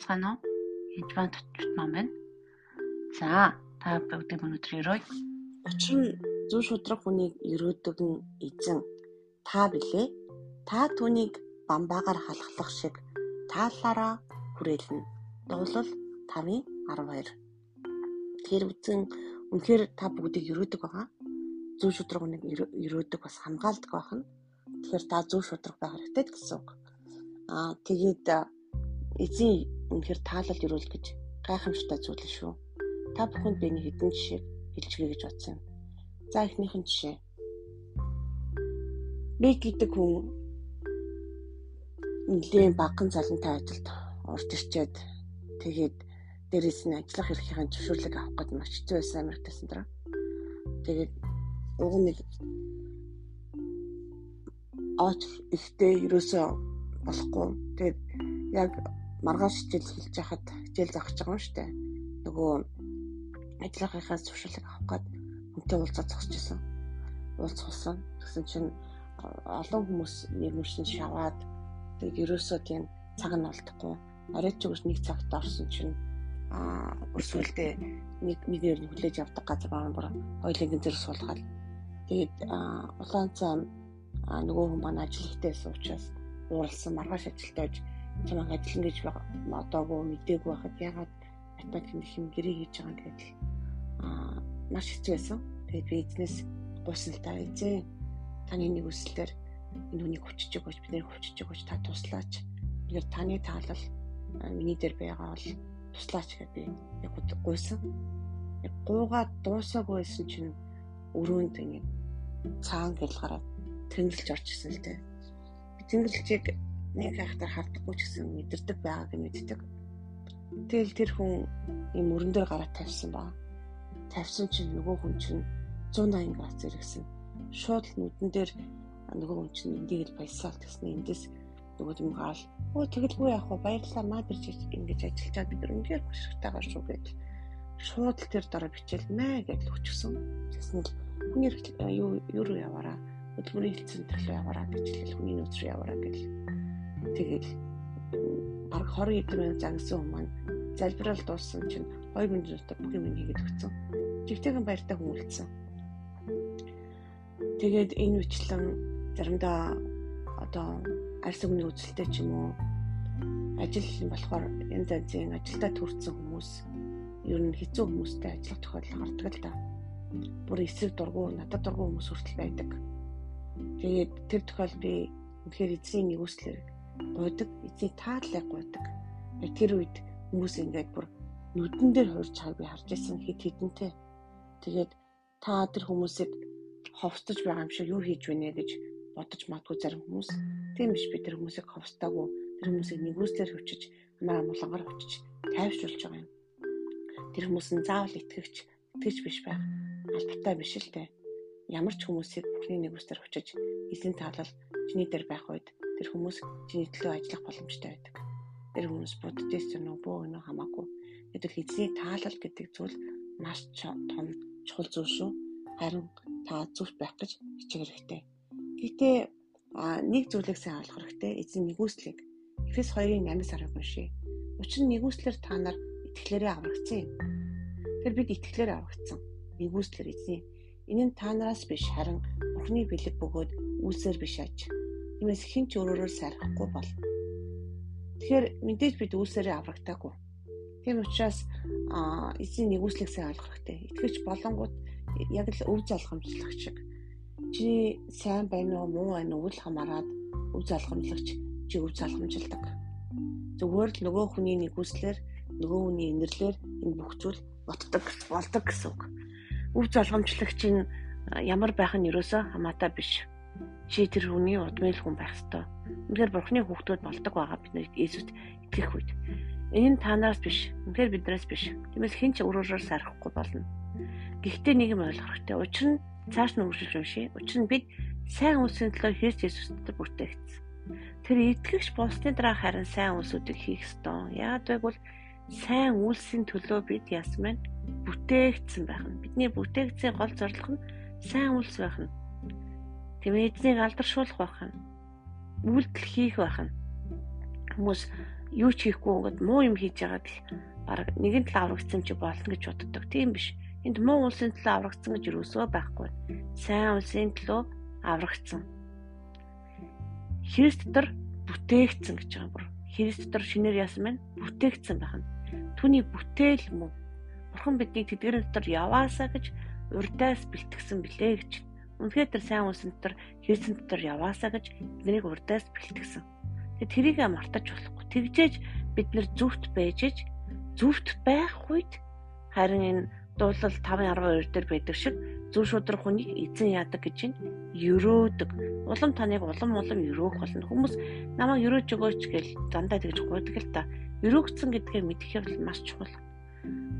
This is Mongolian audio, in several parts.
байцгаана уу? Эдван татварт маань байна. За, та бүгд өнөөдөр өрөөй. Учир нь зүүн шудрах хүнийг өрөөдөг нь эзэн та билээ. Та түүнийг бамбаагаар халахлах шиг таалаараа хүрээлнэ. Дуулал 5:12. Тэр үзэн үнэхээр та бүгдийг өрөөдөг байгаа. Зүүн шудрах хүнийг өрөөдөг бас хамгаалдаг байх нь. Тэгэхээр та зүүн шудрах байх хэрэгтэй гэсэн үг. Аа тэгээд эзэн үнэхээр таалал өрөөл гэж гайхамшигтай зүйл шүү. Та бүхэнд би нэг хэдэн жишээ хэлчихье гэж бодсон юм. За эхнийх нь жишээ. Би гэдэг хүн нэлийн багхан цалинтай ажилд орж ирчээд тэгээд дээрээс нь ажиллах эрхийн зөвшөөрлөг авах гэдэг маш хэцүү байсан Америктээс энэ. Тэгээд уг нэг аач ихтэй ерөөсөө болохгүй. Тэгээд яг маргааш хичээл хэлж байхад хичээл гэж байгаа юм шүү дээ. Нөгөө ажиллахынхаас зөвшөөрлөг авах гээд хүнтэй уулзаад зогсож исэн. Уулзсан. Тэгсэн чинь олон хүмүүс нэг мөршин шаваад тэгээд ерөөсөө тийм цаг нь олдохгүй. Арай ч үгүйс нэг цагт орсон чинь аа өсвөлдөө нэг нэг ер нь хүлээж авдаг газар байгаа бүр хоёулын зэрэг суулгаад тэгээд улаан цай нөгөө хүн маань ажил хийтэйсэн учраас ууралсан маргааш ажилтаж чамайг ажиллана гэж одоогүй мдээгүй байхад ягаад математик их юм гэрээ хийж байгаа гэдэг аа маш хэцүү байсан. Тэгээд би эзнээс гуйсан л та эзэн таны нэг үсэлээр энэ хүнийг хүчиж өгөөч бид нэр хүчиж өгөөч та туслаач. Тэгэхээр таны таалал миний дээр байгаа бол туслаач гэж би яг гуйсан. Яг гуугаад дуусаагүй байсан чинь өрөөнд ингэ цаан гэл гараад тэнгэлж орж исэн л дээ. Би тэнгэлжийг нэг хайхтар хардаггүй ч гэсэн мэдэрдэг байгааг мэддэг. Тэгэл тэр хүн юм мөрөн дээр гараад тавьсан ба. Тавьсан чинь нөгөө хүн чинь 180 градус зэрэгсэн. Шууд л нүдэн дээр нөгөө хүн чинь эндийг л баясаал гэсэн эндээс нөгөө юм гаал. Өө тэгэлгүй яах вэ? Баярлалаа маа дэрж ингэж ажиллаж чад бид өндөр башигтайгаар шүү гэж. Шууд л тэр дараа бичээл мэ гэж өчгсөн. Тэгсэн л хүн юу юу яваараа хөдөлмөрийн хэлцэн төрлөө яваараа гэж хэлэл хүний нөөц рүү яваараа гэж Тэгэл баг 20 хэдэн минут загнасан хүмүүс залбирал дууссан чинь 2 минутаар бүх юм хийгээд өгсөн. Живтэйгэн баяртай хүмүүлдсэн. Тэгээд энэ үчлэн заримдаа одоо арьс өгний үзэлтэй ч юм уу ажил болохоор янз янзын ажилдаа төрсэн хүмүүс ер нь хэцүү хүмүүстэй ажиллах тохиолдол гардаг л да. Бүр эсрэг дургу, надад дургу хүмүүс хүртэл байдаг. Тэгээд тэр тохиол би үнэхээр эзний нэгүслэр гуйдаг, эцэг тааллыг гуйдаг. Тэр үед хүмүүс ингээд бүр нүдэн дээр хуурж байгааг би харж байсан хэд хэдэнтэй. Тэгээд та тэр хүмүүсийг ховстож байгаа юм шиг юу хийж байна гэж бодож магадгүй зарим хүмүүс. Тийм биш би тэр хүмүүсийг ховстаагүй. Тэр хүмүүсийг нэгүслэр хүчиж, амар амгалангаар хүчиж тайвшруулж байгаа юм. Тэр хүмүүс нь заавал итгэгч, итгэж биш байх албатай биш л дээ. Ямар ч хүмүүсийг бүхний нэгүслэр хүчиж, эзэн таалал чиний дээр байх үед тэр хүмүүс чиний төлөө ажиллах боломжтой байдаг. Тэр хүмүүс буддист юм уу бөө өнөө хамаагүй. Гэтэл эзний таалал гэдэг зүйл маш том чухал зүйл шүү. Харин та зөвхт байх гэж хичээх хэрэгтэй. Гэхдээ нэг зүйлийг сайн ойлгох хэрэгтэй. Эзэн нэгүслийг Эфес 2-ын 8-аас 10 уншия. Учир нь нэгүслэр та нар итгэлээрээ аврагдсан юм. Тэр бид итгэлээр аврагдсан. Нэгүслэр эзэн. Энэ нь та нараас биш харин Бурхны бэлэг бөгөөд үүсээр биш аж Тиймээс хэн ч өөрөөрөө сайрахгүй бол. Тэгэхээр мэдээж бид үүсээрээ аврагдаагүй. Тийм учраас эзэн нэгүслийг сайн ойлгох хэрэгтэй. Итгэвч болонгууд яг л өв залхамжлах шиг. Чи сайн байна уу, муу байна уу л хамааран өв залхамжлагч чи өв залхамжилдаг. Зүгээр л нөгөө хүний нэгүслэр, нөгөө хүний инэрлэр энэ бүх зүйл ботдог болдог гэсэн үг. Өв залхамжлагч нь ямар байх нь юусоо хамаатай биш чи тэр хүний удмын хүн байх ёстой. Үнэхээр бурхны хүүхдүүд болдог байгаа бид нар Иесуст итгэх үед. Энэ танаас биш. Үнэхээр биднээс биш. Тиймээс хэн ч өөрөөрөө сарахгүй болно. Гэхдээ нэг юм ойлгох хэрэгтэй. Учир нь цааш нь үргэлж уншия. Учир нь бид сайн үлсийн төлөө Христ Иесустэй бүтээгдсэн. Тэр итгэгч болсны дараа харин сайн үлсүүдийг хийх ёстой. Яагаад гэвэл сайн үлсийн төлөө бид ясмэн бүтээгдсэн байх нь. Бидний бүтээгдсийн гол зорилго нь сайн үлс байх нь Тийм эзнийг алдаршуулах байх нь. Үйлдэл хийх байх нь. Хүмүүс юу ч хийхгүй ингээд муу юм хийж яагаад л баг нэгэн тал аврагдсан чи болно гэж боддог. Тийм биш. Энд муу улсын төлөө аврагдсан гэж юусоо байхгүй. Сайн улсын төлөө аврагдсан. Христ дотор бүтээгдсэн гэж байгаа бүр. Христ дотор шинээр яасан байна? Бүтээгдсэн байна. Түүний бүтээл мөн. Бурхан биднийг тэдгэрэн дотор яваасаа гэж урдаас бэлтгэсэн билээ гэж. Үнэхээр тэр сайн улсын дотор Христийн дотор яваасаа гэж биднийг урдаас бэлтгэсэн. Тэгээ тэрийг мартаж болохгүй. Тэгжээж бид нэр зүвт байж ич зүвт байх үед харин энэ дуулал 5:12 дээр байдаг шиг зүв шудрах хүнийг эзэн яадаг гэж нь өрөөдөг. Улам таныг улам улам өрөөх болно. Хүмүүс намайг өрөөж өгөөч гэж дандаа тэгж гуйдаг л та. Өрөөгцөн гэдгээ мэдэх юм маш чухал.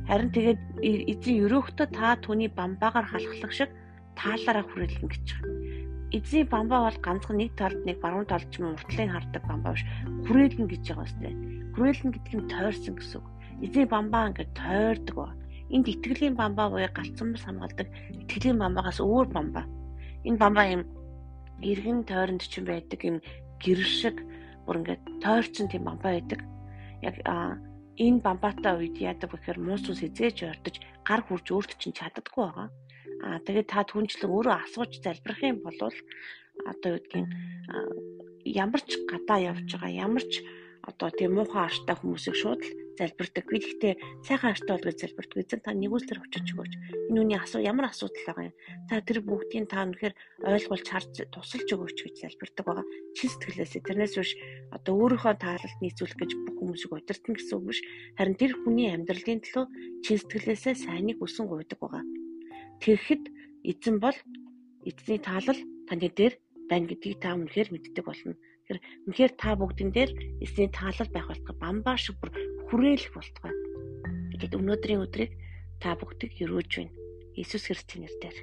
Харин тэгээд эзэн өрөөхтө та түүний бамбаагаар халахлах шиг таалаараа хүрээлэн гэж байна. Эзний бамбаа бол ганцхан нэг талд нэг баруун талд ч юм уртлыг хардаг бамбаа биш. Хүрээлэн гэж байгаа үстэй. Хүрээлэн гэдэг нь тойрсон гэсэн үг. Эзний бамбаа ингээд тойрдог ба. Энд итгэлийн бамбаа буюу галцсан хамгаалдаг итгэлийн бамбаагаас өөр бамбаа. Энэ бамбаа юм эргэн тойронд ч юм байдаг юм гэр шиг бүр ингээд тойрцсон тийм бамбаа байдаг. Яг энэ бамбаатай үед яадаг гэхээр муус ус эзэж ордож гар хурж өөрт чинь чаддаггүй байгаа. Аа тэгээд та түнчлэн өөрөө асууж залбирах юм бол одоо юу гэдгийг ямар ч гадаа явж байгаа ямар ч одоо тийм муухай артай хүмүүсийг шууд л залбирдаг. Би гэхдээ сайхан артай бол гэж залбирдаг. Эзэн та нэгүслэр очиж өгөөч. Энэ үний асуу ямар асуудал байгаа юм. Та тэр бүгдийг та өнөхөр ойлгуулж харж тусалж өгөөч гэж залбирдаг байгаа. Чин сэтгэлээсээ тэрнээс биш одоо өөрийнхөө таалалд нийцүүлэх гэж бүх хүмүүсийг удирдах гэсэн үг биш. Харин тэр хүний амьдралын төлөө чин сэтгэлээсээ сайныг үсэн гуйдаг байгаа. Тэгэхэд эзэн бол эзний таалал таны дээр байна гэдгийг та үнэхээр мэддэг болно. Тэгэхээр үнэхээр та бүгдэн дээр эзний таалал байх болтгой бамбаа шиг бүр хүрээлэх болтгой. Тэгэхэд өнөөдрийн өдрийг та бүгдийг өрөөж байна. Иесус Христосийн нэрээр.